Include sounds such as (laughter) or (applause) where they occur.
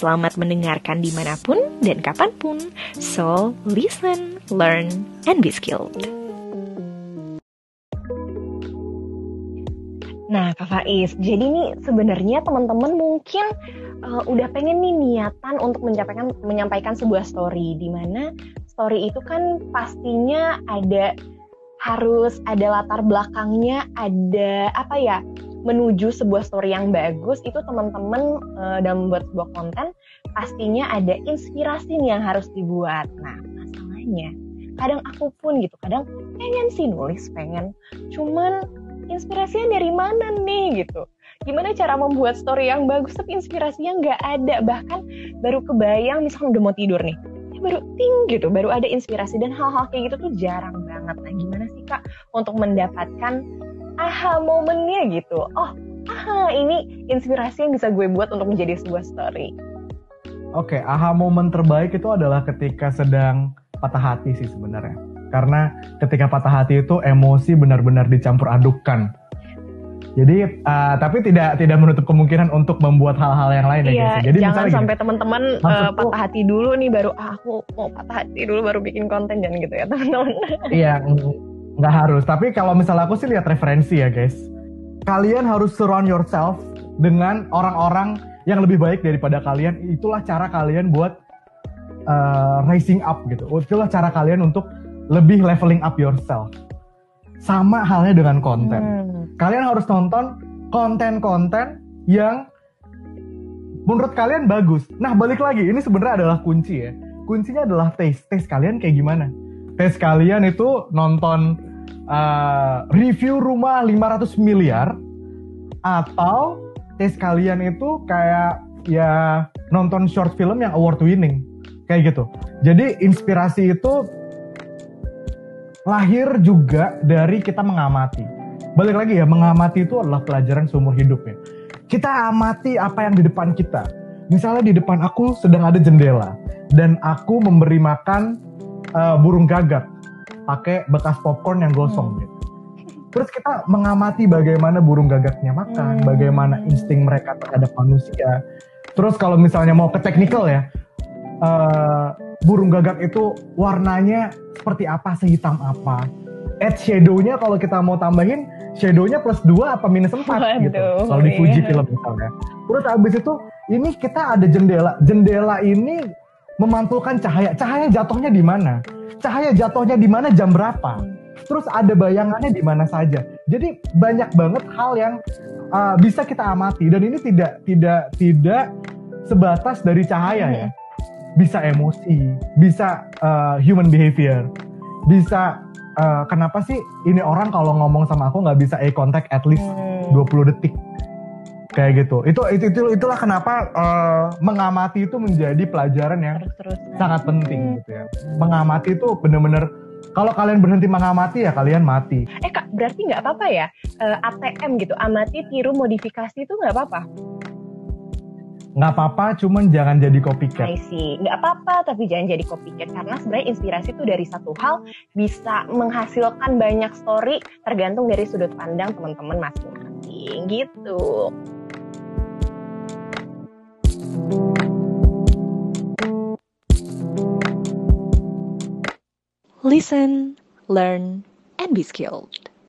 Selamat mendengarkan di mana pun dan kapan pun. So, listen, learn, and be skilled. Nah, Kak Faiz, jadi nih sebenarnya teman-teman mungkin uh, udah pengen nih niatan untuk menyampaikan menyampaikan sebuah story di mana story itu kan pastinya ada harus ada latar belakangnya, ada apa ya? Menuju sebuah story yang bagus itu teman-teman uh, dalam membuat sebuah konten pastinya ada inspirasi nih yang harus dibuat. Nah, masalahnya kadang aku pun gitu, kadang pengen sih nulis, pengen. Cuman inspirasinya dari mana nih gitu. Gimana cara membuat story yang bagus tapi inspirasinya nggak ada. Bahkan baru kebayang misalnya udah mau tidur nih. Ya baru ting gitu, baru ada inspirasi dan hal-hal kayak gitu tuh jarang banget. Nah gimana sih kak untuk mendapatkan aha momennya gitu. Oh aha ini inspirasi yang bisa gue buat untuk menjadi sebuah story. Oke okay, aha momen terbaik itu adalah ketika sedang patah hati sih sebenarnya. Karena ketika patah hati itu emosi benar-benar dicampur adukkan. Jadi uh, tapi tidak tidak menutup kemungkinan untuk membuat hal-hal yang lain ya, iya, ya. Jadi jangan sampai teman-teman uh, patah hati dulu nih baru ah, aku mau patah hati dulu baru bikin konten jangan gitu ya (laughs) teman-teman. Iya, nggak harus tapi kalau misalnya aku sih lihat referensi ya guys. Kalian harus surround yourself dengan orang-orang yang lebih baik daripada kalian. Itulah cara kalian buat uh, rising up gitu. Itulah cara kalian untuk lebih leveling up yourself. Sama halnya dengan konten. Hmm. kalian harus nonton konten-konten yang menurut kalian bagus. Nah balik lagi. Ini sebenarnya adalah kunci ya. Kuncinya adalah taste. Taste kalian kayak gimana? Taste kalian itu nonton uh, review rumah 500 miliar atau tes kalian itu kayak ya nonton short film yang award winning kayak gitu. Jadi inspirasi itu lahir juga dari kita mengamati. Balik lagi ya, mengamati itu adalah pelajaran seumur hidup ya. Kita amati apa yang di depan kita. Misalnya di depan aku sedang ada jendela dan aku memberi makan uh, burung gagak pakai bekas popcorn yang gosong hmm. gitu. Terus kita mengamati bagaimana burung gagaknya makan, hmm. bagaimana insting mereka terhadap manusia. Terus kalau misalnya mau ke teknikal ya, uh, burung gagak itu warnanya seperti apa, sehitam apa. Add shadow-nya kalau kita mau tambahin, shadow-nya plus 2 apa minus 4 Waduh, gitu. Kalau di Fuji iya. film misalnya. Terus abis itu, ini kita ada jendela. Jendela ini memantulkan cahaya. Cahaya jatuhnya di mana? Cahaya jatuhnya di mana jam berapa? Terus ada bayangannya di mana saja. Jadi banyak banget hal yang uh, bisa kita amati. Dan ini tidak tidak tidak sebatas dari cahaya ya. Bisa emosi bisa uh, human behavior. Bisa uh, kenapa sih ini orang kalau ngomong sama aku nggak bisa eye contact at least 20 hmm. detik kayak gitu itu itu, itu itulah kenapa uh, mengamati itu menjadi pelajaran yang Terus sangat penting hmm. gitu ya mengamati itu bener-bener kalau kalian berhenti mengamati ya kalian mati eh kak berarti nggak apa-apa ya uh, eh, ATM gitu amati tiru modifikasi itu nggak apa-apa nggak apa-apa, cuman jangan jadi copycat. I see. Nggak apa-apa, tapi jangan jadi copycat. Karena sebenarnya inspirasi itu dari satu hal bisa menghasilkan banyak story tergantung dari sudut pandang teman-teman masing-masing gitu. Listen, learn, and be skilled.